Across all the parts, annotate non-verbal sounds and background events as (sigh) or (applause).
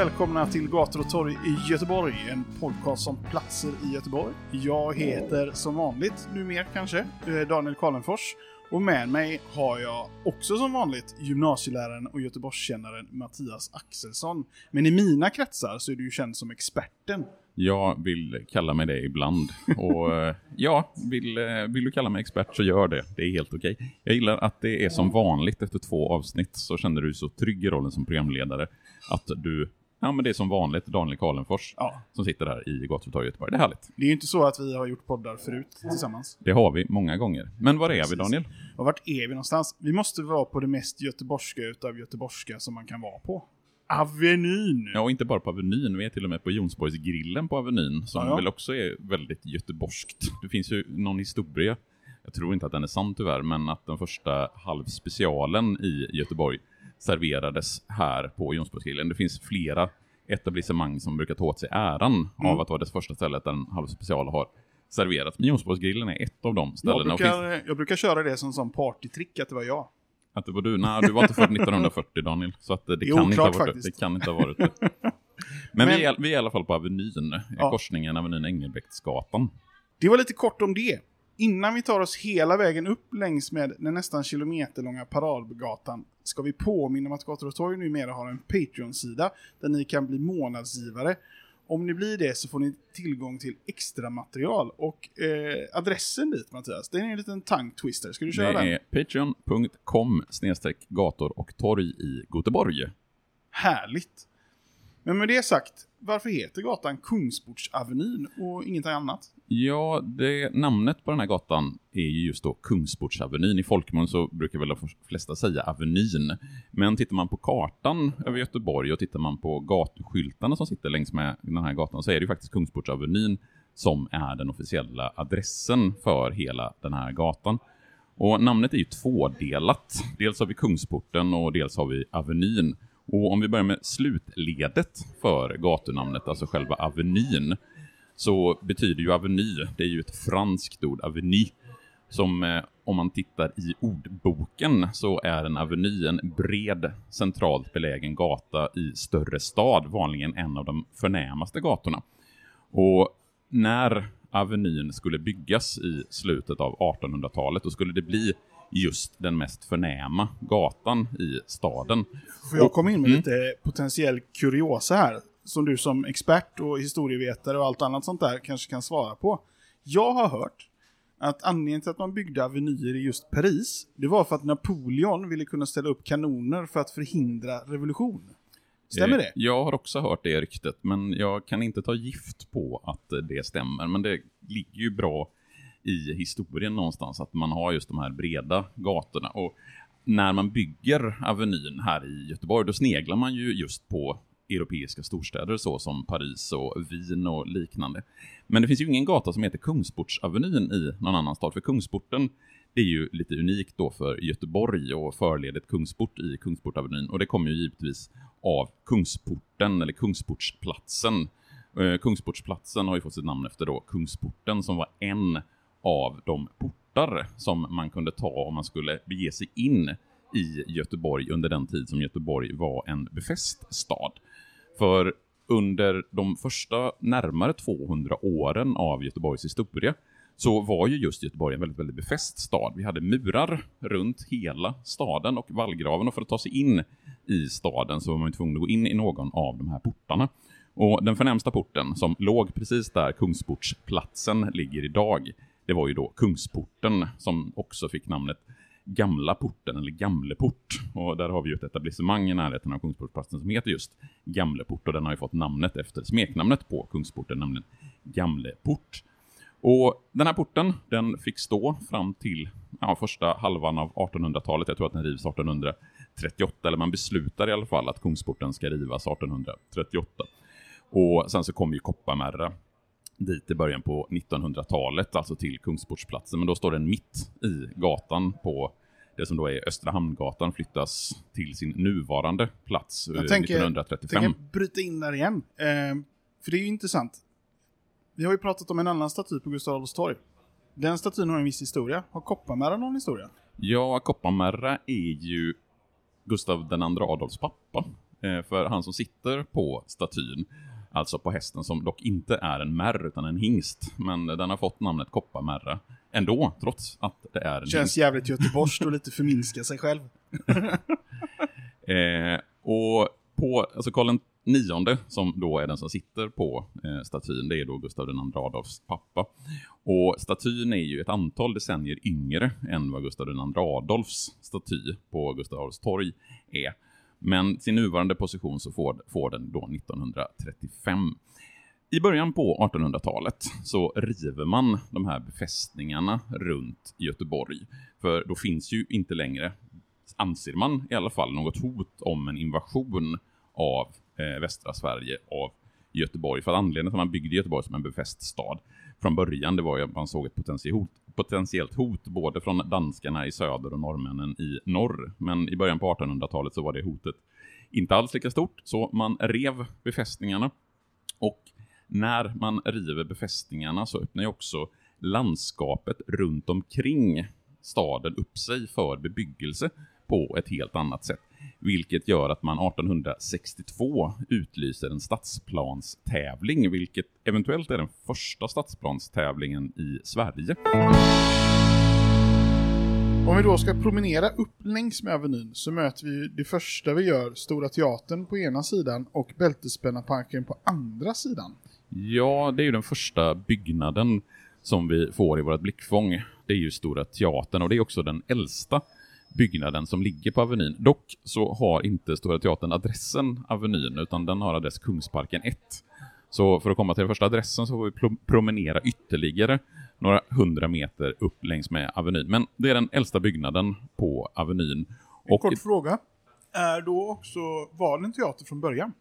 Välkomna till Gator och torg i Göteborg, en podcast om platser i Göteborg. Jag heter som vanligt, numera kanske, eh, Daniel Karlenfors. Och med mig har jag också som vanligt gymnasieläraren och Göteborgskännaren Mattias Axelsson. Men i mina kretsar så är du ju känd som experten. Jag vill kalla mig det ibland. Och eh, ja, vill, eh, vill du kalla mig expert så gör det. Det är helt okej. Jag gillar att det är som vanligt efter två avsnitt så känner du dig så trygg i rollen som programledare. Att du, ja men det är som vanligt Daniel Karlenfors Ja. som sitter där i Gatutorget i Göteborg. Det är härligt. Det är ju inte så att vi har gjort poddar förut tillsammans. Det har vi många gånger. Men var är vi Precis. Daniel? Och vart är vi någonstans? Vi måste vara på det mest göteborgska utav göteborgska som man kan vara på. Avenyn! Ja, och inte bara på Avenyn. Vi är till och med på Jonsborgsgrillen på Avenyn som ja. väl också är väldigt göteborgskt. Det finns ju någon historia, jag tror inte att den är sann tyvärr, men att den första halvspecialen i Göteborg serverades här på Jonsborgsgrillen. Det finns flera etablissemang som brukar ta åt sig äran Mm. av att vara det första stället där en halvspecial har serverats. Men Jonsborgsgrillen är ett av de ställena. Jag Och finns, brukar, jag brukar köra det som sån partytrick, att det var jag. att det var du? Nej, du var inte född 1940 Daniel. Så att det, Det är kan inte ha varit faktiskt. Det kan inte ha varit det. Men, (laughs) Men- Vi, är, vi är i alla fall på Avenyn, Ja. korsningen Avenyn Engelbrektsgatan. Det var lite kort om det. Innan vi tar oss hela vägen upp längs med den nästan kilometerlånga Paradgatan ska vi påminna om att Gator och torg numera har en Patreon-sida där ni kan bli månadsgivare. Om ni blir det så får ni tillgång till extra material och eh, adressen dit Mattias, den är en liten tongue twister. Ska du köra Det den? är patreon.com gator och torg i Göteborg. Härligt! Men med det sagt, varför heter gatan Kungsportsavenyn och inget annat? Ja, det, namnet på den här gatan är ju just då Kungsportsavenyn. I folkmun så brukar väl de flesta säga Avenyn. Men tittar man på kartan över Göteborg och tittar man på gatuskyltarna som sitter längs med den här gatan så är det ju faktiskt Kungsportsavenyn som är den officiella adressen för hela den här gatan. Och namnet är ju tvådelat. Dels har vi Kungsporten och dels har vi Avenyn. Och om vi börjar med slutledet för gatunamnet, alltså själva Avenyn, så betyder ju aveny, det är ju ett franskt ord, aveny, som eh, om man tittar i ordboken så är en aveny en bred, centralt belägen gata i större stad, vanligen en av de förnämaste gatorna. Och när Avenyn skulle byggas i slutet av 1800-talet, då skulle det bli just den mest förnäma gatan i staden. Får jag komma in med mm. lite potentiell kuriosa här? Som du som expert och historievetare och allt annat sånt där kanske kan svara på. Jag har hört att anledningen till att man byggde avenyer i just Paris, det var för att Napoleon ville kunna ställa upp kanoner för att förhindra revolution. Stämmer Eh, det? Jag har också hört det ryktet, men jag kan inte ta gift på att eh, det stämmer. Men det ligger ju bra i historien någonstans, att man har just de här breda gatorna. Och när man bygger Avenyn här i Göteborg, då sneglar man ju just på europeiska storstäder så som Paris och Wien och liknande. Men det finns ju ingen gata som heter Kungsportsavenyn i någon annan stad, för Kungsporten det är ju lite unikt då för Göteborg och förledet Kungsport i Kungsportavenyn. Och det kommer ju givetvis av Kungsporten, eller Kungsportsplatsen. Eh, Kungsportsplatsen har ju fått sitt namn efter då Kungsporten som var en av de portar som man kunde ta om man skulle bege sig in i Göteborg under den tid som Göteborg var en befäst stad. För under de första närmare 200 åren av Göteborgs historia så var ju just Göteborg en väldigt, väldigt befäst stad. Vi hade murar runt hela staden och vallgraven och för att ta sig in i staden så var man tvungen att gå in i någon av de här portarna. Och den förnämsta porten, som låg precis där Kungsportsplatsen ligger idag, det var ju då Kungsporten, som också fick namnet Gamla porten, eller Gamleport. Och där har vi ju ett etablissemang i närheten av Kungsportsplatsen som heter just Gamleport, och den har ju fått namnet efter smeknamnet på Kungsporten, nämligen Gamleport. Och den här porten, den fick stå fram till ja, första halvan av 1800-talet. Jag tror att den rivs 1838, eller man beslutar i alla fall att Kungsporten ska rivas 1838. Och sen så kom ju Kopparmärra dit i början på 1900-talet, alltså till Kungsportsplatsen. Men då står den mitt i gatan på det som då är Östra Hamngatan flyttas till sin nuvarande plats Jag eh, tänker, 1935. tänker bryta in där igen. Eh, för det är ju intressant. Vi har ju pratat om en annan staty på Gustav Adolfs torg. Den statyn har en viss historia. Har Kopparmära någon historia? Ja, Kopparmärra är ju Gustav den andra Adolfs pappa. Eh, för han som sitter på statyn, alltså på hästen som dock inte är en märr utan en hingst. Men den har fått namnet Kopparmärra ändå, trots att det är en Känns jävligt göteborgskt och lite förminska sig själv. (laughs) Eh, och på, alltså Karl nionde, som då är den som sitter på eh, statyn, det är då Gustav II Adolfs pappa. Och statyn är ju ett antal decennier yngre än vad Gustav II Adolfs staty på Gustav Adolfs torg är. Men sin nuvarande position så får, får den då 1935. I början på 1800-talet så river man de här befästningarna runt Göteborg. För då finns ju inte längre, anser man i alla fall, något hot om en invasion av eh, västra Sverige av Göteborg. För att anledningen till att man byggde Göteborg som en befäst stad från början, det var ju att man såg ett potentiellt hot, potentiellt hot både från danskarna i söder och norrmännen i norr. Men i början på 1800-talet så var det hotet inte alls lika stort, så man rev befästningarna. Och när man river befästningarna så öppnar ju också landskapet runt omkring staden upp sig för bebyggelse på ett helt annat sätt. Vilket gör att man 1862 utlyser en stadsplanstävling, vilket eventuellt är den första stadsplanstävlingen i Sverige. Om vi då ska promenera upp längs med Avenyn så möter vi det första vi gör Stora Teatern på ena sidan och Bältespännarparken på andra sidan. Ja, det är ju den första byggnaden som vi får i vårt blickfång. Det är ju Stora Teatern och det är också den äldsta byggnaden som ligger på Avenyn. Dock så har inte Stora Teatern adressen Avenyn, utan den har adress Kungsparken 1. Så för att komma till den första adressen så får vi pro- promenera ytterligare några hundra meter upp längs med Avenyn. Men det är den äldsta byggnaden på Avenyn. En Och kort fråga. Är då också, var det en teater från början?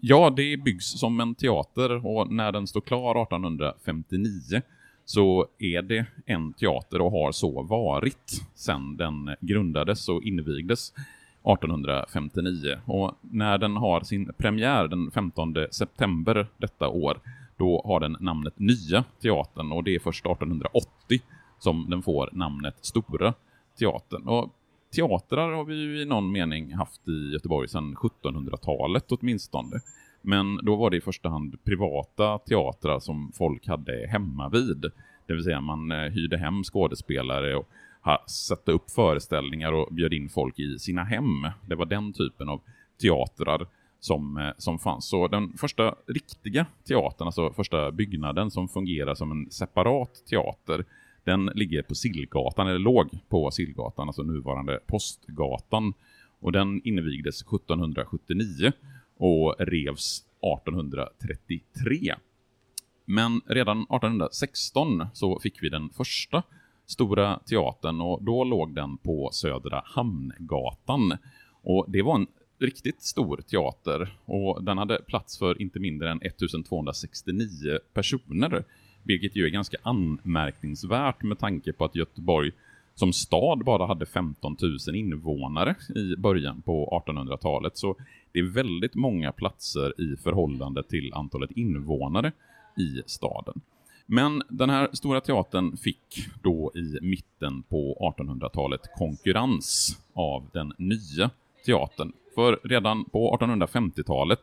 Ja, det byggs som en teater och när den står klar 1859 så är det en teater och har så varit sedan den grundades och invigdes 1859. Och när den har sin premiär den 15 september detta år, då har den namnet Nya Teatern och det är först 1880 som den får namnet Stora Teatern. Och teatrar har vi ju i någon mening haft i Göteborg sedan 1700-talet åtminstone. Men då var det i första hand privata teatrar som folk hade hemma vid. Det vill säga man eh, hyrde hem skådespelare och satte upp föreställningar och bjöd in folk i sina hem. Det var den typen av teatrar som, eh, som fanns. Så den första riktiga teatern, alltså första byggnaden som fungerar som en separat teater, den ligger på Sillgatan, eller låg på Sillgatan, alltså nuvarande Postgatan. Och den invigdes 1779 och revs 1833. Men redan 1816 så fick vi den första stora teatern och då låg den på Södra Hamngatan. Och det var en riktigt stor teater och den hade plats för inte mindre än 1269 personer. Vilket ju är ganska anmärkningsvärt med tanke på att Göteborg som stad bara hade 15 000 invånare i början på 1800-talet. Så det är väldigt många platser i förhållande till antalet invånare i staden. Men den här stora teatern fick då i mitten på 1800-talet konkurrens av den nya teatern. För redan på 1850-talet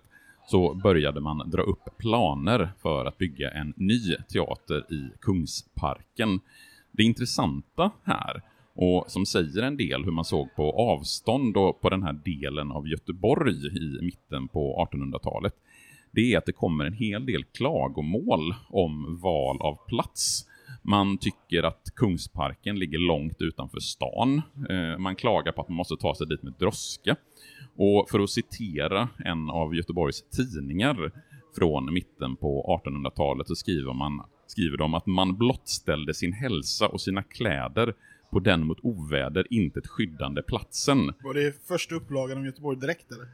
så började man dra upp planer för att bygga en ny teater i Kungsparken. Det intressanta här, och som säger en del hur man såg på avstånd och på den här delen av Göteborg i mitten på 1800-talet, det är att det kommer en hel del klagomål om val av plats. Man tycker att Kungsparken ligger långt utanför stan. Eh, man klagar på att man måste ta sig dit med droska. Och för att citera en av Göteborgs tidningar från mitten på 1800-talet så skriver, man, skriver de att man blottställde sin hälsa och sina kläder på den mot oväder intet skyddande platsen. Var det första upplagan om Göteborg direkt eller?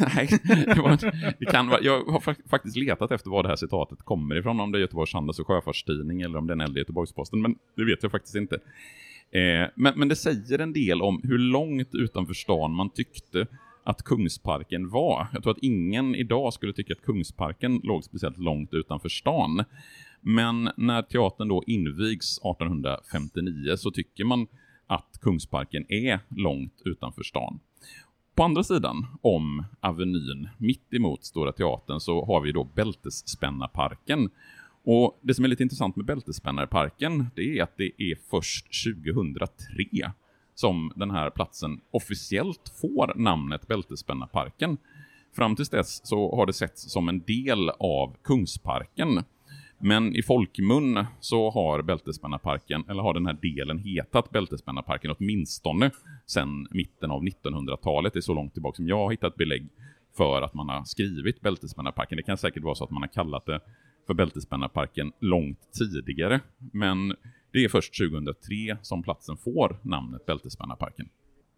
(laughs) Nej, det, var, det kan vara, jag har faktiskt letat efter var det här citatet kommer ifrån, om det är Göteborgs Handels och Sjöfartstidning eller om det är en äldre Göteborgsposten, men det vet jag faktiskt inte. Eh, men, men det säger en del om hur långt utanför stan man tyckte att Kungsparken var. Jag tror att ingen idag skulle tycka att Kungsparken låg speciellt långt utanför stan. Men när teatern då invigs 1859 så tycker man att Kungsparken är långt utanför stan. På andra sidan om Avenyn, mitt emot Stora Teatern, så har vi då Bältesspännarparken. Och det som är lite intressant med Bältesspännarparken, det är att det är först 2003 som den här platsen officiellt får namnet Bältesspännarparken. Fram till dess så har det setts som en del av Kungsparken. Men i folkmun så har Bältespännarparken, eller har den här delen hetat Bältespännarparken åtminstone sedan mitten av 1900-talet. Det är så långt tillbaka som jag har hittat belägg för att man har skrivit Bältespännarparken. Det kan säkert vara så att man har kallat det för Bältespännarparken långt tidigare. Men det är först 2003 som platsen får namnet Bältespännarparken.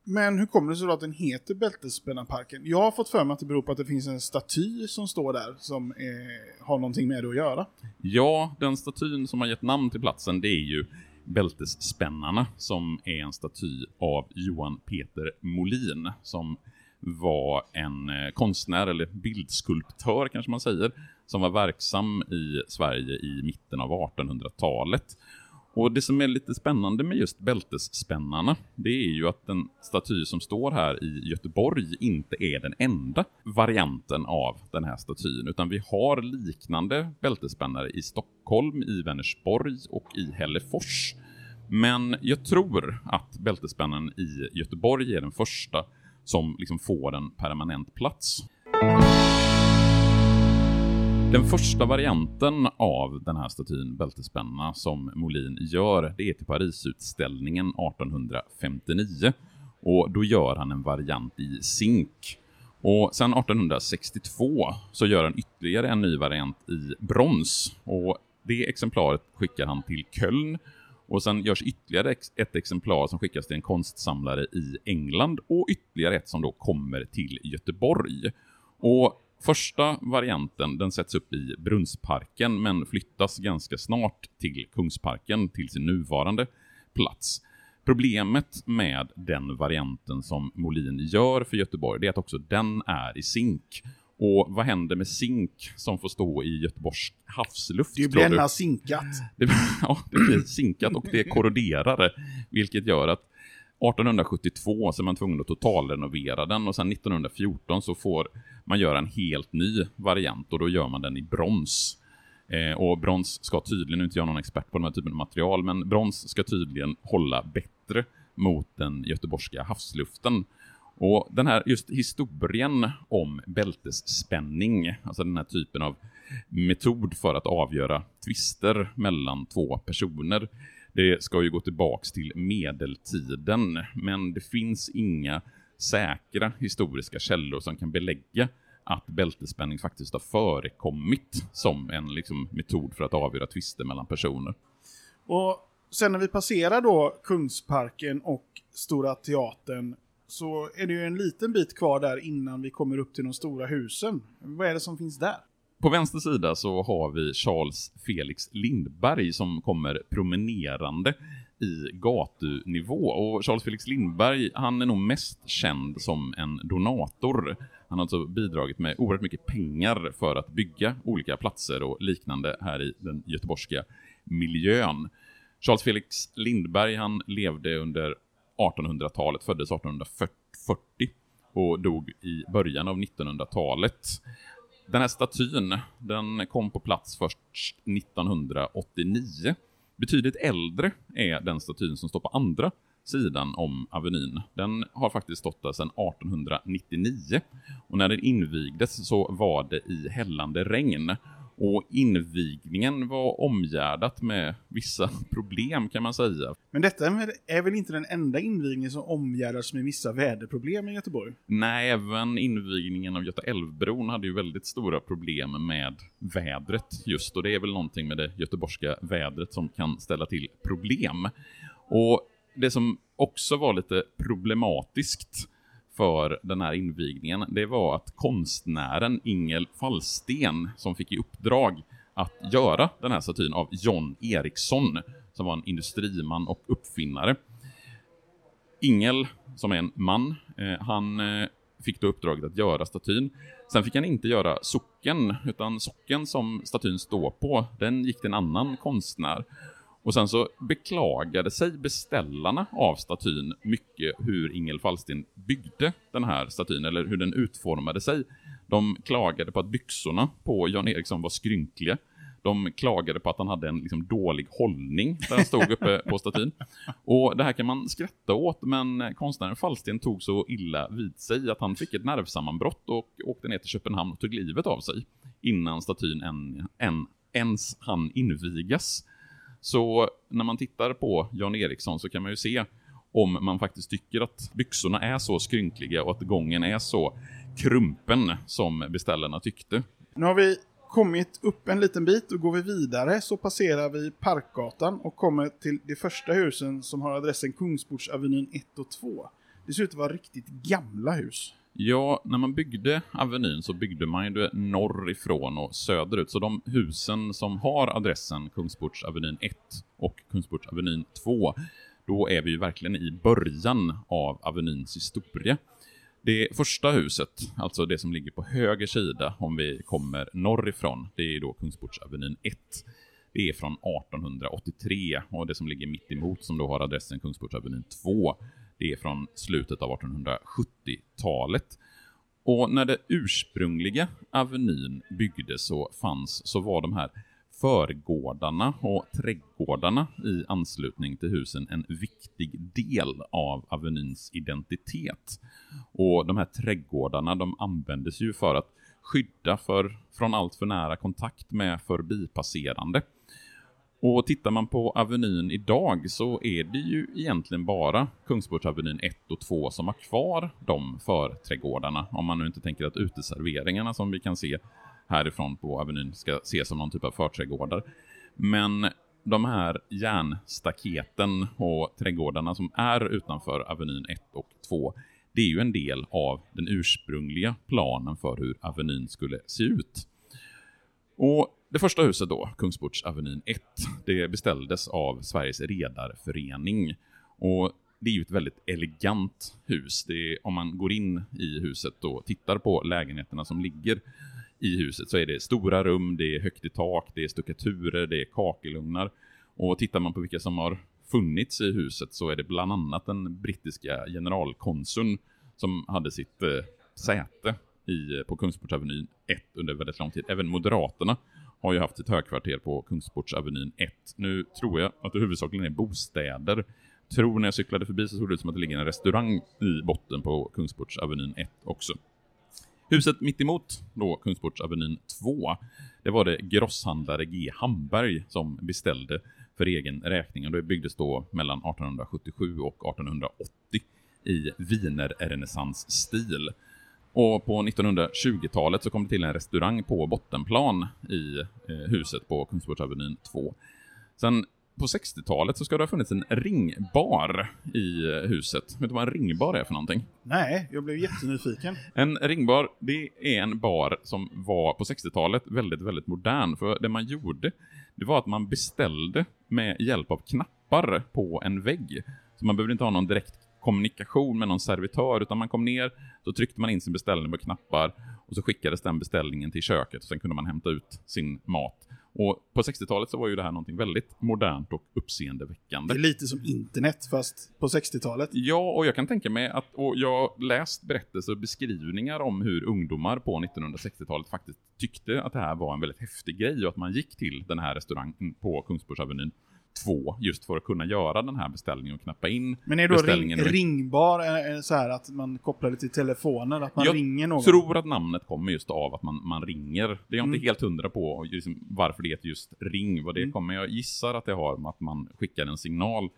Men hur kommer det sig då att den heter Bältesspännarparken? Jag har fått för mig att det beror på att det finns en staty som står där som är, har någonting med det att göra. Ja, den statyn som har gett namn till platsen det är ju Bältesspännarna som är en staty av Johan Peter Molin som var en eh, konstnär, eller bildskulptör kanske man säger, som var verksam i Sverige i mitten av 1800-talet. Och det som är lite spännande med just bältesspännarna, det är ju att den staty som står här i Göteborg inte är den enda varianten av den här statyn, utan vi har liknande bältesspännare i Stockholm, i Vänersborg och i Hällefors. Men jag tror att bältesspännaren i Göteborg är den första som liksom får en permanent plats. Den första varianten av den här statyn, bältespenna, som Molin gör, det är till Parisutställningen 1859. Och då gör han en variant i zink. Och sen 1862 så gör han ytterligare en ny variant i brons. Och det exemplaret skickar han till Köln. Och sen görs ytterligare ett exemplar som skickas till en konstsamlare i England och ytterligare ett som då kommer till Göteborg. Och Första varianten den sätts upp i Brunnsparken men flyttas ganska snart till Kungsparken till sin nuvarande plats. Problemet med den varianten som Molin gör för Göteborg det är att också den är i zink. Och vad händer med zink som får stå i Göteborgs havsluft? Det blir ena zinkat. Det, (laughs) ja, det blir zinkat och det korroderar, vilket gör att 1872 så är man tvungen att totalrenovera den och sen 1914 så får man göra en helt ny variant och då gör man den i brons. Eh, och brons ska tydligen, nu inte jag någon expert på den här typen av material, men brons ska tydligen hålla bättre mot den göteborgska havsluften. Och den här just historien om bältesspänning, alltså den här typen av metod för att avgöra tvister mellan två personer, det ska ju gå tillbaks till medeltiden, men det finns inga säkra historiska källor som kan belägga att bältesspänning faktiskt har förekommit som en liksom, metod för att avgöra tvister mellan personer. Och sen när vi passerar då Kungsparken och Stora Teatern så är det ju en liten bit kvar där innan vi kommer upp till de stora husen. Vad är det som finns där? På vänster sida så har vi Charles Felix Lindberg som kommer promenerande i gatunivå. Och Charles Felix Lindberg, han är nog mest känd som en donator. Han har alltså bidragit med oerhört mycket pengar för att bygga olika platser och liknande här i den göteborgska miljön. Charles Felix Lindberg, han levde under 1800-talet, föddes 1840 och dog i början av 1900-talet. Den här statyn, den kom på plats först 1989. Betydligt äldre är den statyn som står på andra sidan om Avenyn, den har faktiskt stått där sedan 1899. Och när den invigdes så var det i hällande regn. Och invigningen var omgärdat med vissa (laughs) problem kan man säga. Men detta är väl inte den enda invigningen som omgärdas med vissa väderproblem i Göteborg? Nej, även invigningen av Göta älvbron hade ju väldigt stora problem med vädret just. Och det är väl någonting med det göteborgska vädret som kan ställa till problem. Och det som också var lite problematiskt för den här invigningen, det var att konstnären Ingel Fallsten, som fick i uppdrag att göra den här statyn av John Eriksson, som var en industriman och uppfinnare. Ingel, som är en man, eh, han eh, fick då uppdraget att göra statyn. Sen fick han inte göra socken, utan socken som statyn står på, den gick till en annan konstnär. Och sen så beklagade sig beställarna av statyn mycket hur Ingel Fallsten byggde den här statyn, eller hur den utformade sig. De klagade på att byxorna på Jan Eriksson var skrynkliga. De klagade på att han hade en liksom, dålig hållning där han stod uppe på statyn. Och det här kan man skratta åt, men konstnären Fallsten tog så illa vid sig att han fick ett nervsammanbrott och åkte ner till Köpenhamn och tog livet av sig innan statyn än, än, ens hann invigas. Så när man tittar på Jan Eriksson så kan man ju se om man faktiskt tycker att byxorna är så skrynkliga och att gången är så krumpen som beställarna tyckte. Nu har vi kommit upp en liten bit och går vi vidare så passerar vi Parkgatan och kommer till de första husen som har adressen Kungsportsavenyn 1 och 2. Det ser ut att vara riktigt gamla hus. Ja, när man byggde Avenyn så byggde man ju det norrifrån och söderut. Så de husen som har adressen Kungsportsavenyn 1 och Kungsportsavenyn 2, då är vi ju verkligen i början av Avenyns historia. Det första huset, alltså det som ligger på höger sida om vi kommer norrifrån, det är då Kungsportsavenyn 1. Det är från 1883 och det som ligger mitt emot som då har adressen Kungsportsavenyn 2 det är från slutet av 1870-talet. Och när det ursprungliga Avenyn byggdes så fanns, så var de här förgårdarna och trädgårdarna i anslutning till husen en viktig del av Avenyns identitet. Och de här trädgårdarna de användes ju för att skydda för, från allt för nära kontakt med förbipasserande. Och tittar man på Avenyn idag så är det ju egentligen bara Kungsportsavenyn 1 och 2 som har kvar de förträdgårdarna. Om man nu inte tänker att uteserveringarna som vi kan se härifrån på Avenyn ska ses som någon typ av förträdgårdar. Men de här järnstaketen och trädgårdarna som är utanför Avenyn 1 och 2, det är ju en del av den ursprungliga planen för hur Avenyn skulle se ut. Och det första huset då, Kungsportsavenyn 1, det beställdes av Sveriges redarförening. Och det är ju ett väldigt elegant hus. Är, om man går in i huset och tittar på lägenheterna som ligger i huset så är det stora rum, det är högt i tak, det är stuckaturer, det är kakelugnar. Och tittar man på vilka som har funnits i huset så är det bland annat den brittiska generalkonsuln som hade sitt eh, säte i, på Kungsportsavenyn 1 under väldigt lång tid. Även Moderaterna har ju haft sitt högkvarter på Kungsportsavenyn 1. Nu tror jag att det huvudsakligen är bostäder. Tror när jag cyklade förbi så såg det ut som att det ligger en restaurang i botten på Kungsportsavenyn 1 också. Huset mitt emot då Kungsportsavenyn 2, det var det grosshandlare G. Hamberg som beställde för egen räkning. Och det byggdes då mellan 1877 och 1880 i wienerrenässansstil. Och på 1920-talet så kom det till en restaurang på bottenplan i eh, huset på Kungsportsavenyn 2. Sen på 60-talet så ska det ha funnits en ringbar i eh, huset. Vet du vad en ringbar är för någonting? Nej, jag blev jättenyfiken. En ringbar, det är en bar som var på 60-talet väldigt, väldigt modern. För det man gjorde, det var att man beställde med hjälp av knappar på en vägg. Så man behövde inte ha någon direkt kommunikation med någon servitör, utan man kom ner, så tryckte man in sin beställning på knappar och så skickades den beställningen till köket och sen kunde man hämta ut sin mat. Och på 60-talet så var ju det här någonting väldigt modernt och uppseendeväckande. Det är lite som internet fast på 60-talet. Ja, och jag kan tänka mig att, och jag har läst berättelser och beskrivningar om hur ungdomar på 1960-talet faktiskt tyckte att det här var en väldigt häftig grej och att man gick till den här restaurangen på Kungsportsavenyn två just för att kunna göra den här beställningen och knappa in Men är då ring, ringbar eh, så här att man kopplar det till telefonen, att man Jag ringer någon? tror att namnet kommer just av att man, man ringer. Det är jag Mm. inte helt hundra på liksom, varför det heter just ring. Vad det Mm. kommer. Jag gissar att det har med att man skickar en signal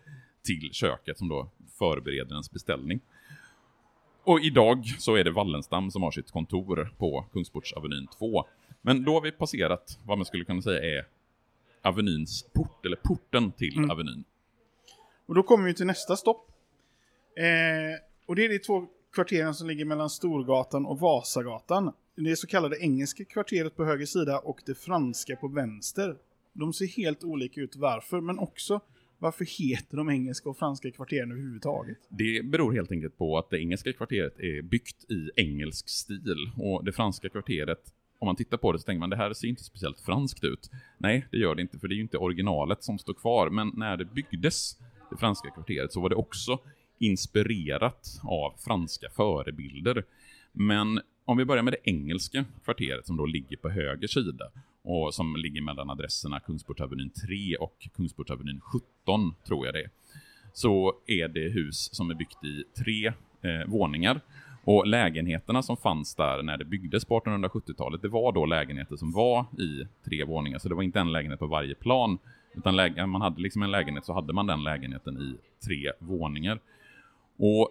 till köket som då förbereder ens beställning. Och idag så är det Wallenstam som har sitt kontor på Kungsportsavenyn 2. Men då har vi passerat vad man skulle kunna säga är Avenyns port, eller porten till Mm. Avenyn. Och då kommer vi till nästa stopp. Eh, och det är de två kvarteren som ligger mellan Storgatan och Vasagatan. Det är så kallade engelska kvarteret på höger sida och det franska på vänster. De ser helt olika ut varför, men också varför heter de engelska och franska kvarteren överhuvudtaget? Det beror helt enkelt på att det engelska kvarteret är byggt i engelsk stil och det franska kvarteret, om man tittar på det så tänker man det här ser inte speciellt franskt ut. Nej, det gör det inte för det är ju inte originalet som står kvar, men när det byggdes, det franska kvarteret, så var det också inspirerat av franska förebilder. Men om vi börjar med det engelska kvarteret som då ligger på höger sida och som ligger mellan adresserna Kungsportavenyn 3 och Kungsportavenyn 17, tror jag det är så är det hus som är byggt i tre eh, våningar. Och lägenheterna som fanns där när det byggdes på 1870-talet, det var då lägenheter som var i tre våningar. Så det var inte en lägenhet på varje plan, utan man hade liksom en lägenhet så hade man den lägenheten i tre våningar. Och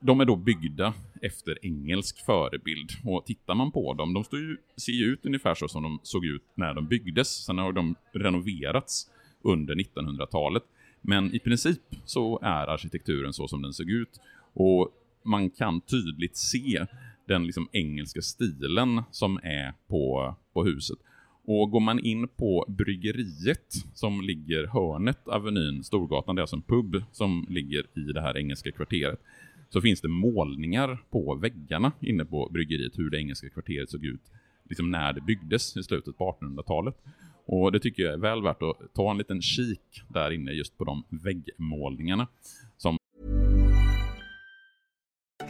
de är då byggda efter engelsk förebild. Och tittar man på dem, de står ju, ser ju ut ungefär så som de såg ut när de byggdes. Sen har de renoverats under 1900-talet. Men i princip så är arkitekturen så som den såg ut. Och man kan tydligt se den liksom engelska stilen som är på, på huset. Och går man in på bryggeriet som ligger hörnet Avenyn Storgatan, det är alltså en pub som ligger i det här engelska kvarteret, så finns det målningar på väggarna inne på bryggeriet hur det engelska kvarteret såg ut liksom när det byggdes i slutet på 1800-talet. Och det tycker jag är väl värt att ta en liten kik där inne just på de väggmålningarna. Som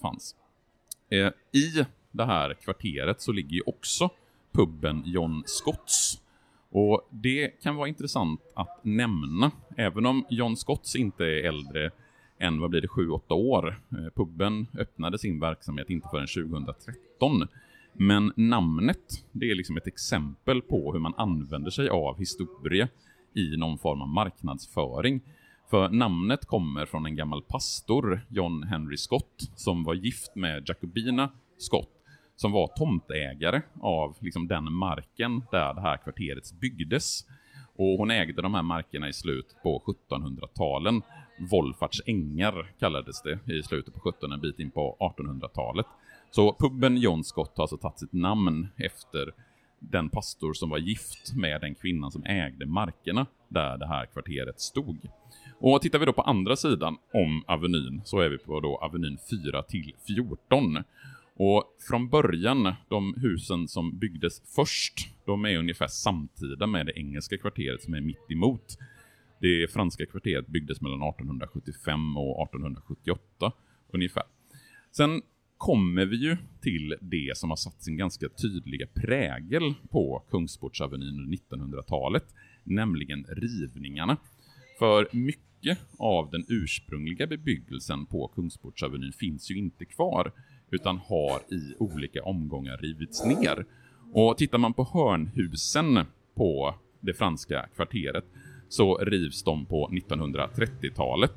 Fanns. Eh, I det här kvarteret så ligger ju också puben John Scotts. Och det kan vara intressant att nämna, även om John Scotts inte är äldre än, vad blir det, 7-8 år. Eh, puben öppnade sin verksamhet inte förrän 2013. Men namnet, det är liksom ett exempel på hur man använder sig av historia i någon form av marknadsföring. För namnet kommer från en gammal pastor, John Henry Scott, som var gift med Jacobina Scott, som var tomtägare av liksom den marken där det här kvarteret byggdes. Och hon ägde de här markerna i slutet på 1700-talen. Wolfarts ängar kallades det i slutet på 1700 en bit in på 1800-talet. Så puben John Scott har alltså tagit sitt namn efter den pastor som var gift med den kvinnan som ägde markerna där det här kvarteret stod. Och tittar vi då på andra sidan om Avenyn så är vi på då Avenyn 4 till 14. Och från början, de husen som byggdes först, de är ungefär samtida med det engelska kvarteret som är mitt emot. Det franska kvarteret byggdes mellan 1875 och 1878 ungefär. Sen kommer vi ju till det som har satt sin ganska tydliga prägel på Kungsportsavenyn under 1900-talet, nämligen rivningarna. För mycket av den ursprungliga bebyggelsen på Kungsportsavenyn finns ju inte kvar, utan har i olika omgångar rivits ner. Och tittar man på hörnhusen på det franska kvarteret, så rivs de på 1930-talet.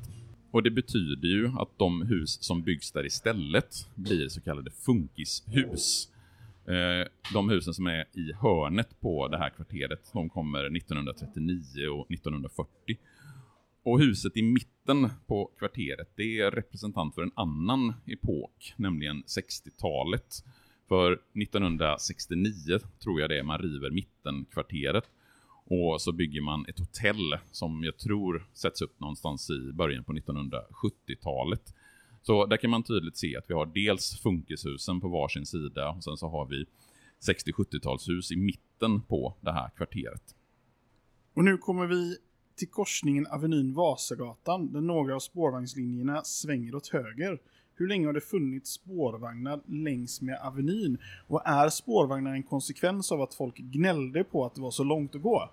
Och det betyder ju att de hus som byggs där istället blir så kallade funkishus. Eh, de husen som är i hörnet på det här kvarteret, de kommer 1939 och 1940. Och huset i mitten på kvarteret, det är representant för en annan epok, nämligen 60-talet. För 1969 tror jag det är man river mittenkvarteret. Och så bygger man ett hotell som jag tror sätts upp någonstans i början på 1970-talet. Så där kan man tydligt se att vi har dels funkishusen på varsin sida och sen så har vi 60-70-talshus i mitten på det här kvarteret. Och nu kommer vi till korsningen Avenyn Vasagatan där några av spårvagnslinjerna svänger åt höger. Hur länge har det funnits spårvagnar längs med Avenyn? Och är spårvagnar en konsekvens av att folk gnällde på att det var så långt att gå?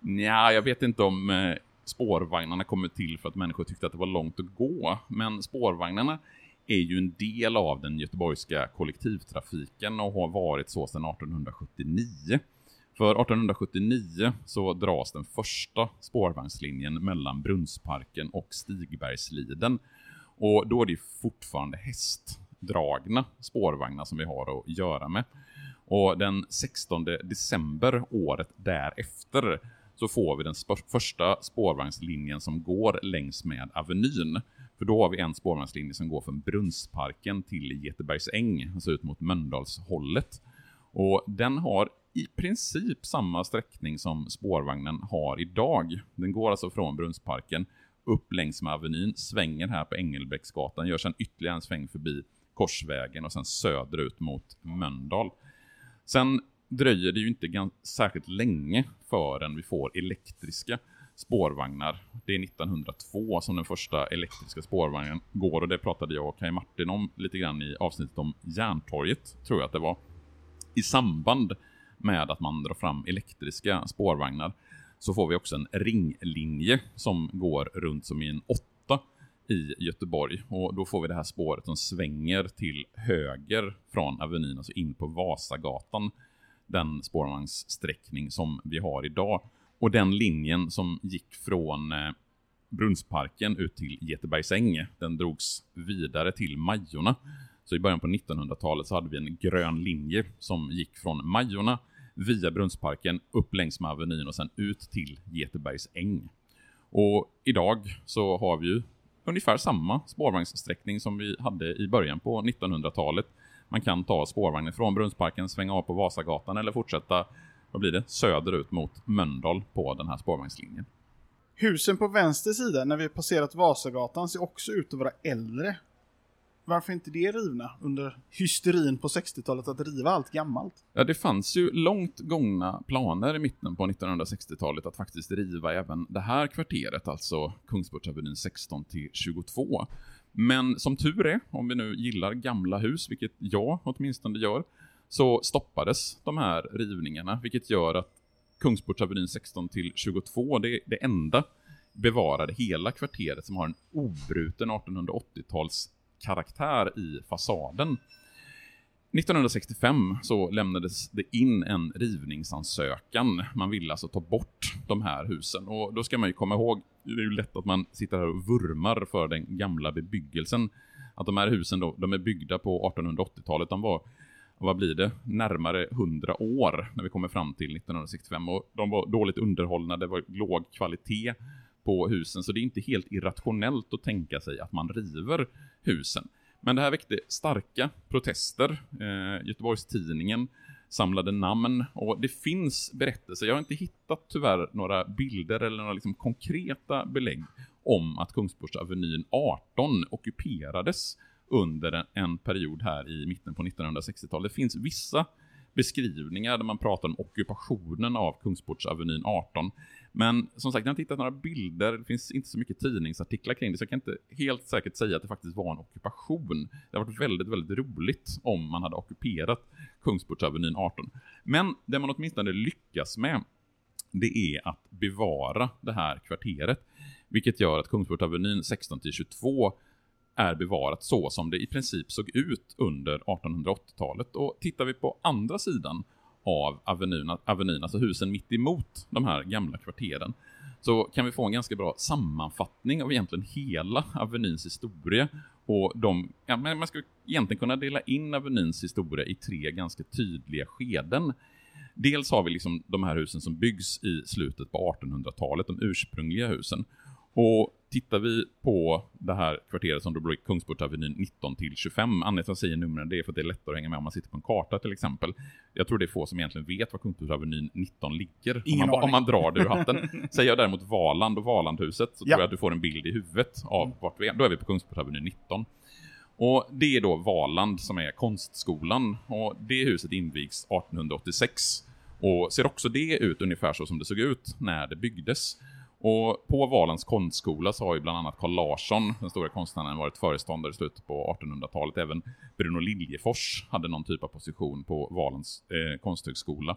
Nja, jag vet inte om eh, spårvagnarna kommer till för att människor tyckte att det var långt att gå, men spårvagnarna är ju en del av den göteborgska kollektivtrafiken och har varit så sedan 1879. För 1879 så dras den första spårvagnslinjen mellan Brunnsparken och Stigbergsliden. Och då är det fortfarande hästdragna spårvagnar som vi har att göra med. Och den 16 december året därefter så får vi den första spårvagnslinjen som går längs med Avenyn. För då har vi en spårvagnslinje som går från Brunnsparken till Getebergsäng, alltså ut mot Mölndalshållet. Och den har i princip samma sträckning som spårvagnen har idag. Den går alltså från Brunnsparken upp längs med Avenyn, svänger här på Engelbrektsgatan, gör sen ytterligare en sväng förbi Korsvägen och sen söderut mot Mölndal. Sen dröjer det ju inte särskilt länge förrän vi får elektriska spårvagnar. Det är 1902 som den första elektriska spårvagnen går och det pratade jag och Kaj Martin om lite grann i avsnittet om Järntorget, tror jag att det var. I samband med att man drar fram elektriska spårvagnar så får vi också en ringlinje som går runt som i en åtta i Göteborg. Och då får vi det här spåret som svänger till höger från Avenyn, alltså in på Vasagatan. Den spårvagnssträckning som vi har idag. Och den linjen som gick från eh, Brunnsparken ut till Getebergsäng, den drogs vidare till Majorna. Så i början på 1900-talet så hade vi en grön linje som gick från Majorna via Brunnsparken upp längs med Avenyn och sen ut till Getebergsäng. Och idag så har vi ju ungefär samma spårvagnssträckning som vi hade i början på 1900-talet. Man kan ta spårvagnen från Brunnsparken, svänga av på Vasagatan eller fortsätta, vad blir det, söderut mot Mölndal på den här spårvagnslinjen. Husen på vänster sida när vi passerat Vasagatan ser också ut att vara äldre. Varför inte det rivna under hysterin på 60-talet att riva allt gammalt? Ja, det fanns ju långt gångna planer i mitten på 1960-talet att faktiskt riva även det här kvarteret, alltså Kungsportsavenyn 16 till 22. Men som tur är, om vi nu gillar gamla hus, vilket jag åtminstone gör, så stoppades de här rivningarna, vilket gör att Kungsportsavenyn 16 till 22, det är det enda bevarade hela kvarteret som har en obruten 1880-tals karaktär i fasaden. 1965 så lämnades det in en rivningsansökan. Man ville alltså ta bort de här husen. Och då ska man ju komma ihåg, det är ju lätt att man sitter här och vurmar för den gamla bebyggelsen. Att de här husen då, de är byggda på 1880-talet. De var, vad blir det, närmare 100 år när vi kommer fram till 1965. Och de var dåligt underhållna, det var låg kvalitet på husen. Så det är inte helt irrationellt att tänka sig att man river husen. Men det här väckte starka protester. Eh, Göteborgs-Tidningen samlade namn och det finns berättelser. Jag har inte hittat tyvärr några bilder eller några liksom konkreta belägg om att Kungsportsavenyn 18 ockuperades under en, en period här i mitten på 1960-talet. Det finns vissa beskrivningar där man pratar om ockupationen av Kungsportsavenyn 18. Men som sagt, jag har inte hittat några bilder, det finns inte så mycket tidningsartiklar kring det, så jag kan inte helt säkert säga att det faktiskt var en ockupation. Det har varit väldigt, väldigt roligt om man hade ockuperat Kungsportsavenyn 18. Men det man åtminstone lyckas med, det är att bevara det här kvarteret. Vilket gör att Kungsportsavenyn 16-22 är bevarat så som det i princip såg ut under 1880-talet. Och tittar vi på andra sidan av Avenyn, Avenyn, alltså husen mitt emot de här gamla kvarteren, så kan vi få en ganska bra sammanfattning av egentligen hela Avenyns historia. Och de, ja, men man skulle egentligen kunna dela in Avenyns historia i tre ganska tydliga skeden. Dels har vi liksom de här husen som byggs i slutet på 1800-talet, de ursprungliga husen. Och tittar vi på det här kvarteret som då blir Kungsportavenyn 19 till 25, anledningen till att jag säger numren det är för att det är lättare att hänga med om man sitter på en karta till exempel. Jag tror det är få som egentligen vet var Kungsportavenyn 19 ligger, om man, om man, drar det ur hatten. (laughs) Säger jag däremot Valand och Valandhuset så ja. tror jag att du får en bild i huvudet av vart vi är. Då är vi på Kungsportavenyn 19. Och det är då Valand som är konstskolan och det huset invigs 1886 och ser också det ut ungefär så som det såg ut när det byggdes. Och på Valens konstskola så har ju bland annat Carl Larsson, den stora konstnären, varit föreståndare i slutet på 1800-talet. Även Bruno Liljefors hade någon typ av position på Valens eh, konsthögskola.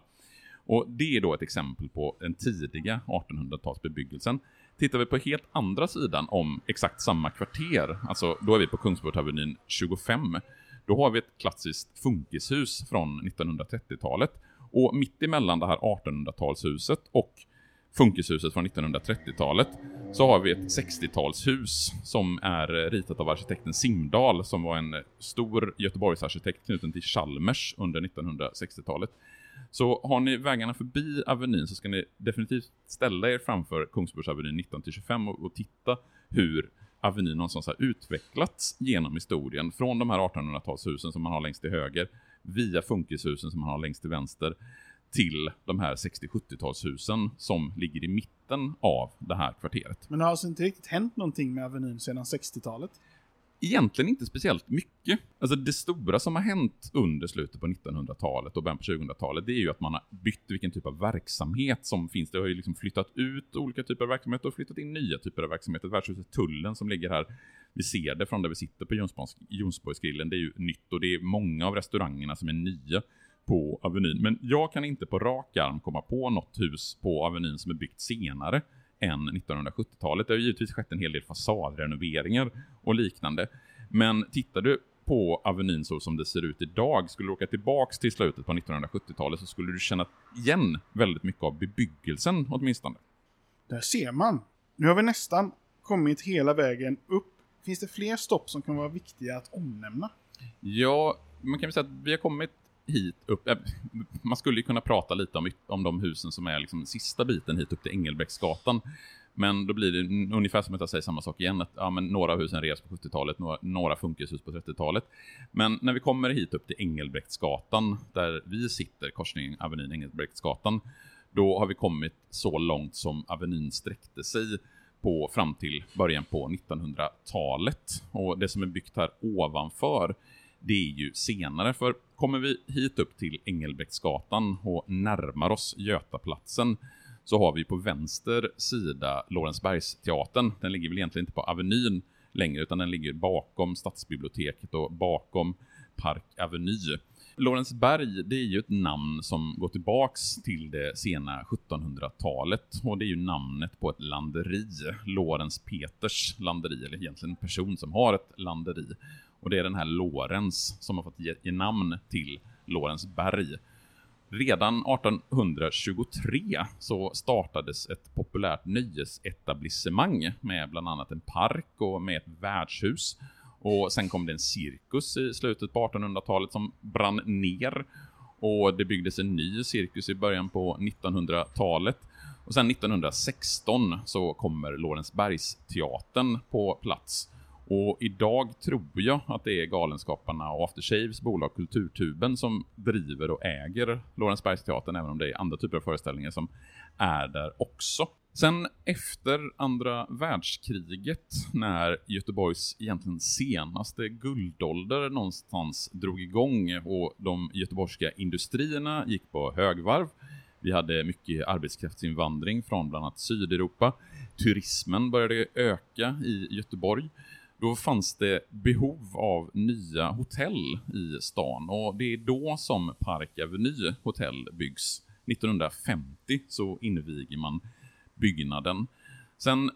Och det är då ett exempel på den tidiga 1800-talsbebyggelsen. Tittar vi på helt andra sidan om exakt samma kvarter, alltså då är vi på Kungsportavenyn 25, då har vi ett klassiskt funkishus från 1930-talet. Och mitt emellan det här 1800-talshuset och funkishuset från 1930-talet så har vi ett 60-talshus som är ritat av arkitekten Simdal som var en stor Göteborgsarkitekt knuten till Chalmers under 1960-talet. Så har ni vägarna förbi Avenyn så ska ni definitivt ställa er framför Kungsborgsavenyn 19-25 och, och titta hur Avenyn någonstans har utvecklats genom historien. Från de här 1800-talshusen som man har längst till höger, via funkishusen som man har längst till vänster, till de här 60-70-talshusen som ligger i mitten av det här kvarteret. Men det har alltså inte riktigt hänt någonting med Avenyn sedan 60-talet? Egentligen inte speciellt mycket. Alltså det stora som har hänt under slutet på 1900-talet och början på 2000-talet, det är ju att man har bytt vilken typ av verksamhet som finns. Det har ju liksom flyttat ut olika typer av verksamheter och flyttat in nya typer av verksamheter. Värdshuset Tullen som ligger här, vi ser det från där vi sitter på Jonsborgsgrillen, det är ju nytt och det är många av restaurangerna som är nya på Avenyn. Men jag kan inte på rak arm komma på något hus på Avenyn som är byggt senare än 1970-talet. Det har givetvis skett en hel del fasadrenoveringar och liknande. Men tittar du på Avenyn så som det ser ut idag, skulle du åka tillbaks till slutet på 1970-talet så skulle du känna igen väldigt mycket av bebyggelsen åtminstone. Där ser man. Nu har vi nästan kommit hela vägen upp. Finns det fler stopp som kan vara viktiga att omnämna? Ja, man kan väl säga att vi har kommit hit upp. Eh, man skulle ju kunna prata lite om, om de husen som är liksom sista biten hit upp till Engelbrektsgatan. Men då blir det ungefär som att jag säger samma sak igen. Att, ja, men några av husen revs på 70-talet, några, några funkishus på 30-talet. Men när vi kommer hit upp till Engelbrektsgatan, där vi sitter, korsningen Avenyn Engelbrektsgatan, då har vi kommit så långt som Avenyn sträckte sig på, fram till början på 1900-talet. Och det som är byggt här ovanför, det är ju senare. För kommer vi hit upp till Engelbrektsgatan och närmar oss Götaplatsen så har vi på vänster sida Lorensbergsteatern. Den ligger väl egentligen inte på Avenyn längre utan den ligger bakom Stadsbiblioteket och bakom Park Aveny. Lorensberg, det är ju ett namn som går tillbaks till det sena 1700-talet och det är ju namnet på ett landeri, Lorens Peters landeri, eller egentligen en person som har ett landeri. Och det är den här Lorens som har fått ge, ge namn till Lorensberg. Redan 1823 så startades ett populärt nöjesetablissemang med bland annat en park och med ett värdshus. Och sen kom det en cirkus i slutet på 1800-talet som brann ner. Och det byggdes en ny cirkus i början på 1900-talet. Och sen 1916 så kommer Lorensbergsteatern på plats. Och idag tror jag att det är Galenskaparna och After Shaves bolag Kulturtuben som driver och äger Lorensbergsteatern, även om det är andra typer av föreställningar som är där också. Sen efter andra världskriget, när Göteborgs egentligen senaste guldålder någonstans drog igång och de göteborgska industrierna gick på högvarv, vi hade mycket arbetskraftsinvandring från bland annat Sydeuropa, turismen började öka i Göteborg, då fanns det behov av nya hotell i stan och det är då som Park Avenue hotell byggs. 1950 så inviger man byggnaden. Sen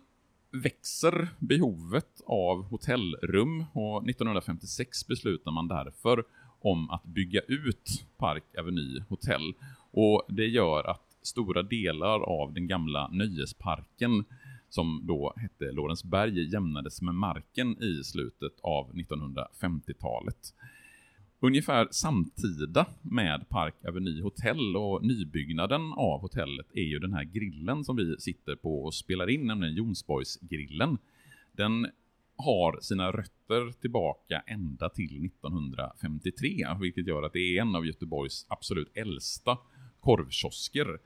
växer behovet av hotellrum och 1956 beslutar man därför om att bygga ut Park Avenue Hotel Och det gör att stora delar av den gamla nöjesparken som då hette Lorensberg jämnades med marken i slutet av 1950-talet. Ungefär samtida med Park Avenue Hotel och nybyggnaden av hotellet är ju den här grillen som vi sitter på och spelar in, nämligen Jonsborgsgrillen. Den har sina rötter tillbaka ända till 1953, vilket gör att det är en av Göteborgs absolut äldsta korvkiosker.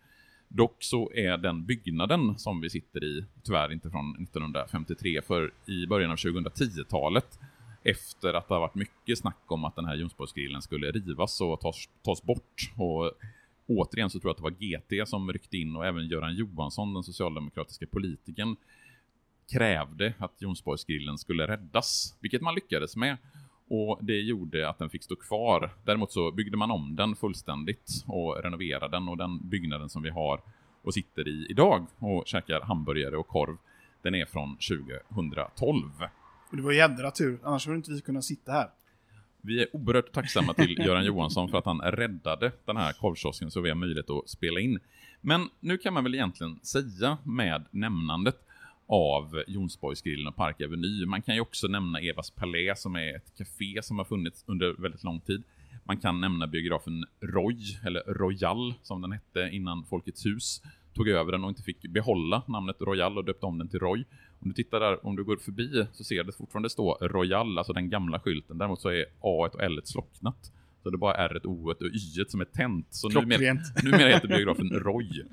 Dock så är den byggnaden som vi sitter i tyvärr inte från 1953, för i början av 2010-talet efter att det har varit mycket snack om att den här Jonsborgsgrillen skulle rivas och tas, tas bort. Och återigen så tror jag att det var GT som ryckte in och även Göran Johansson, den socialdemokratiska politikern, krävde att Jonsborgsgrillen skulle räddas, vilket man lyckades med. Och det gjorde att den fick stå kvar. Däremot så byggde man om den fullständigt och renoverade den och den byggnaden som vi har och sitter i idag och käkar hamburgare och korv, den är från 2012. Och det var jädra tur, annars hade inte vi kunnat sitta här. Vi är oerhört tacksamma till (laughs) Göran Johansson för att han räddade den här korvkiosken så vi har möjlighet att spela in. Men nu kan man väl egentligen säga med nämnandet av Jonsborgsgrillen och Park Avenue. Man kan ju också nämna Evas Palais som är ett café som har funnits under väldigt lång tid. Man kan nämna biografen Roy, eller Royal som den hette innan Folkets hus tog över den och inte fick behålla namnet Royal och döpte om den till Roy. Om du tittar där, om du går förbi så ser det fortfarande stå Royal, alltså den gamla skylten. Däremot så är A och L slocknat. Så det är bara R, O och Y som är tänt. Så numera, (laughs) numera heter biografen (laughs) Roy.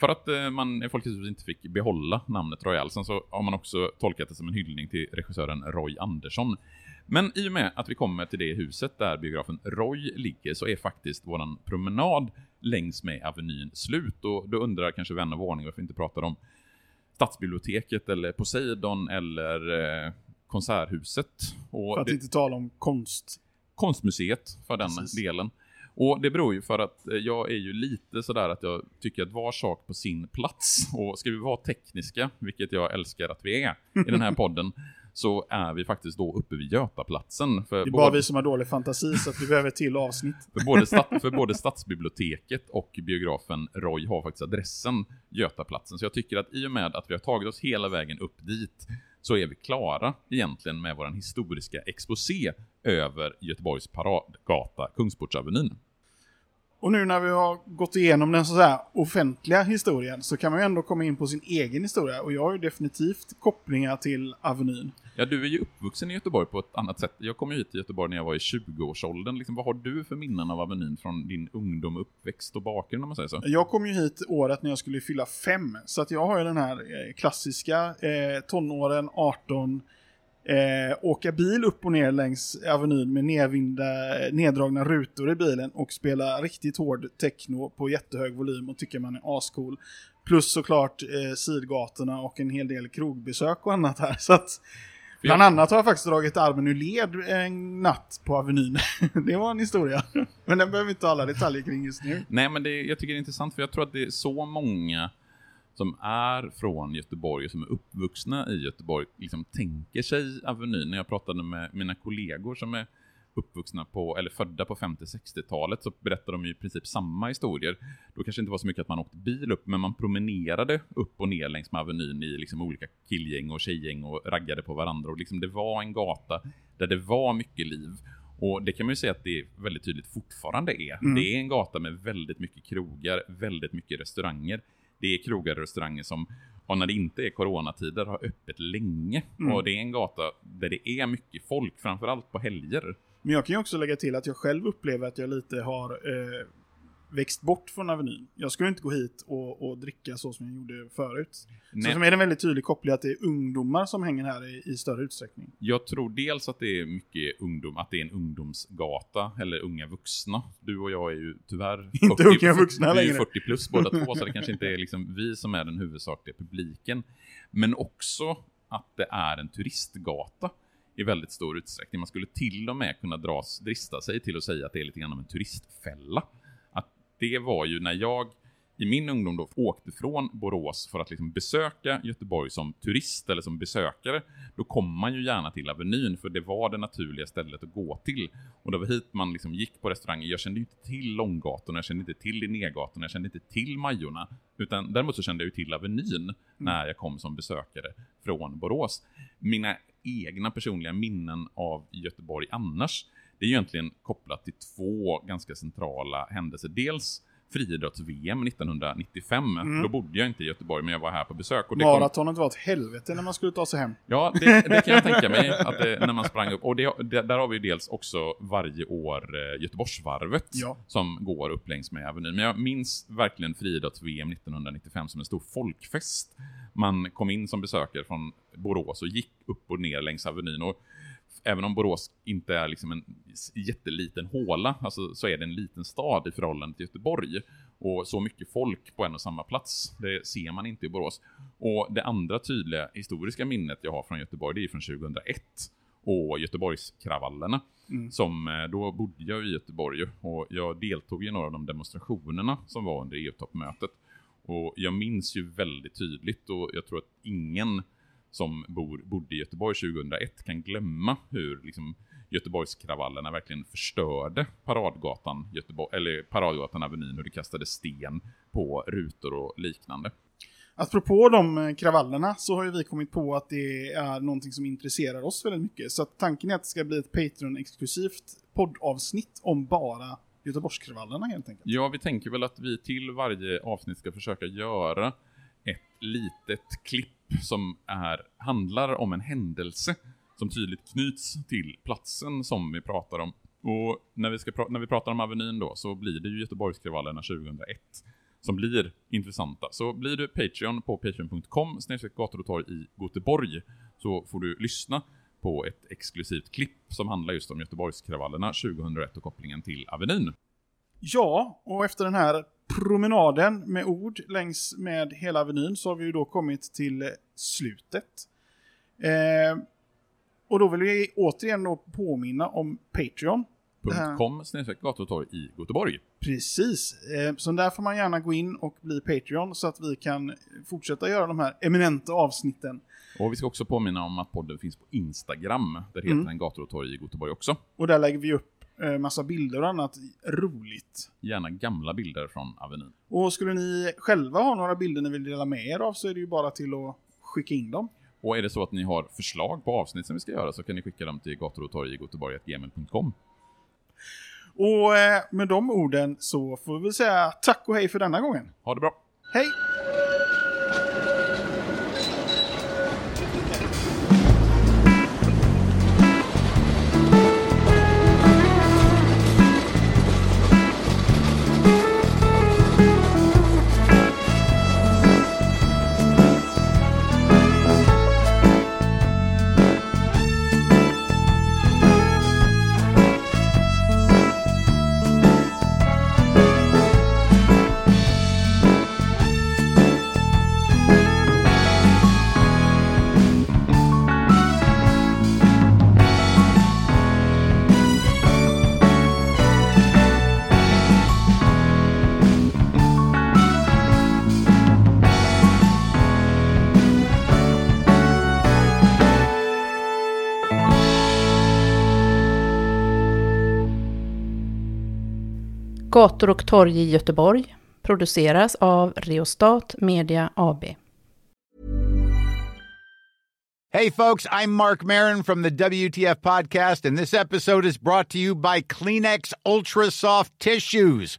För att eh, man i Folkets hus inte fick behålla namnet Royal. Sen så har man också tolkat det som en hyllning till regissören Roy Andersson. Men i och med att vi kommer till det huset där biografen Roy ligger så är faktiskt våran promenad längs med Avenyn slut. Och då undrar kanske vän av ordning varför vi inte pratar om Stadsbiblioteket eller Poseidon eller eh, Konserthuset. Och för att det, inte tala om konst. Konstmuseet för den Precis. delen. Och det beror ju för att eh, jag är ju lite sådär att jag tycker att var sak på sin plats. Och ska vi vara tekniska, vilket jag älskar att vi är i den här (laughs) podden, så är vi faktiskt då uppe vid Götaplatsen. För det är bara både, vi som har dålig fantasi så att vi behöver till avsnitt. (laughs) För både, för både (laughs) Stadsbiblioteket och biografen Roy har faktiskt adressen Götaplatsen. Så jag tycker att i och med att vi har tagit oss hela vägen upp dit så är vi klara egentligen med vår historiska exposé över Göteborgs paradgata Kungsportsavenyn. Och nu när vi har gått igenom den så offentliga historien så kan man ju ändå komma in på sin egen historia. Och jag har ju definitivt kopplingar till Avenyn. Ja, du är ju uppvuxen i Göteborg på ett annat sätt. Jag kom ju hit till Göteborg när jag var i 20-årsåldern. Liksom, vad har du för minnen av Avenyn från din ungdom, uppväxt och bakgrund om man säger så? Jag kom ju hit året när jag skulle fylla fem. Så att jag har ju den här eh, klassiska eh, tonåren, 18, eh, åka bil upp och ner längs Avenyn med nedvinda, neddragna rutor i bilen och spela riktigt hård techno på jättehög volym och tycka man är ascool. Plus såklart eh, sidgatorna och en hel del krogbesök och annat här. (laughs) Så att, Bland annat har jag faktiskt dragit armen ur led en natt på Avenyn. (laughs) det var en historia. (laughs) Men den behöver vi inte ha alla detaljer kring just nu. Nej, men det, jag tycker det är intressant för jag tror att det är så många som är från Göteborg och som är uppvuxna i Göteborg liksom tänker sig Avenyn. När jag pratade med mina kollegor som är uppvuxna på, eller födda på 50-60-talet så berättar de ju i princip samma historier. Då kanske inte var så mycket att man åkte bil upp, men man promenerade upp och ner längs med Avenyn i liksom olika killgäng och tjejgäng och raggade på varandra. Och liksom det var en gata där det var mycket liv. Och det kan man ju säga att det väldigt tydligt fortfarande är. Mm. Det är en gata med väldigt mycket krogar, väldigt mycket restauranger det är krogar och restauranger som, och när det inte är coronatider, har öppet länge. Mm. Och det är en gata där det är mycket folk, framförallt på helger. Men jag kan ju också lägga till att jag själv upplever att jag lite har eh, växt bort från Avenyn. Jag skulle inte gå hit och, och dricka så som jag gjorde förut. Nej. Så som är det en väldigt tydlig koppling att det är ungdomar som hänger här i, i, större utsträckning. Jag tror dels att det är mycket ungdom, att det är en ungdomsgata, eller unga vuxna. Du och jag är ju tyvärr (laughs) inte 40, unga vuxna. Vi är 40 plus båda två, så det (laughs) kanske inte är liksom vi som är den huvudsakliga publiken. Men också att det är en turistgata i väldigt stor utsträckning. Man skulle till och med kunna dras, drista sig till att säga att det är lite grann av en turistfälla det var ju när jag i min ungdom då åkte från Borås för att liksom besöka Göteborg som turist eller som besökare, då kom man ju gärna till Avenyn för det var det naturliga stället att gå till. Och det var hit man liksom gick på restauranger. Jag kände ju inte till Långgatorna, jag kände inte till Linnégatan, jag kände inte till Majorna. Utan däremot så kände jag ju till Avenyn mm. när jag kom som besökare från Borås. Mina egna personliga minnen av Göteborg annars, det är egentligen kopplat till två ganska centrala händelser. Dels friidrotts-VM 1995. Mm. Då bodde jag inte i Göteborg, men jag var här på besök. Och det Maratonet kom... var ett helvete när man skulle ta sig hem. Ja, det, det kan jag tänka mig, (laughs) att det, när man sprang upp. Och det, där har vi ju dels också varje år eh, Göteborgsvarvet, ja. som går upp längs med Avenyn. Men jag minns verkligen friidrotts-VM 1995 som en stor folkfest. Man kom in som besökare från Borås och gick upp och ner längs Avenyn. Och även om Borås inte är liksom en jätteliten håla, alltså, så är det en liten stad i förhållande till Göteborg. Och så mycket folk på en och samma plats, det ser man inte i Borås. Och det andra tydliga historiska minnet jag har från Göteborg, det är från 2001 och Göteborgskravallerna. Mm. Som, eh, då bodde jag i Göteborg och jag deltog i några av de demonstrationerna som var under EU-toppmötet. Och jag minns ju väldigt tydligt och jag tror att ingen som bor, bodde i Göteborg 2001 kan glömma hur liksom, Göteborgskravallerna verkligen förstörde Paradgatan, Göteborg, eller Paradgatan Avenyn, hur det kastade sten på rutor och liknande. Apropå de eh, kravallerna så har ju vi kommit på att det är någonting som intresserar oss väldigt mycket. Så tanken är att det ska bli ett Patreon-exklusivt poddavsnitt om bara Göteborgskravallerna helt enkelt. Ja, vi tänker väl att vi till varje avsnitt ska försöka göra ett litet klipp som är, handlar om en händelse som tydligt knyts till platsen som vi pratar om. Och när vi, ska pra när vi pratar om Avenyn då så blir det ju Göteborgskravallerna 2001 som blir intressanta. Så blir du Patreon på patreon.com gator och torg i Göteborg så får du lyssna på ett exklusivt klipp som handlar just om Göteborgskravallerna 2001 och kopplingen till Avenyn. Ja, och efter den här promenaden med ord längs med hela Avenyn så har vi ju då kommit till slutet. Eh, och då vill vi återigen då påminna om Patreon. .com gatutorg i Göteborg. Precis. Eh, så där får man gärna gå in och bli Patreon så att vi kan fortsätta göra de här eminenta avsnitten. Och vi ska också påminna om att podden finns på Instagram. Där heter mm. den Gator och torg i Göteborg också. Och där lägger vi upp massa bilder och annat roligt. Gärna gamla bilder från Avenyn. Och skulle ni själva ha några bilder ni vill dela med er av så är det ju bara till att skicka in dem. Och är det så att ni har förslag på avsnitt som vi ska göra så kan ni skicka dem till gator och torg Och eh, med de orden så får vi säga tack och hej för denna gången. Ha det bra. Hej! Gator och torg i Göteborg produceras av Reostat Media AB. Hey folks, I'm Mark Marin from the WTF podcast and this episode is brought to you by Kleenex Ultra Soft Tissues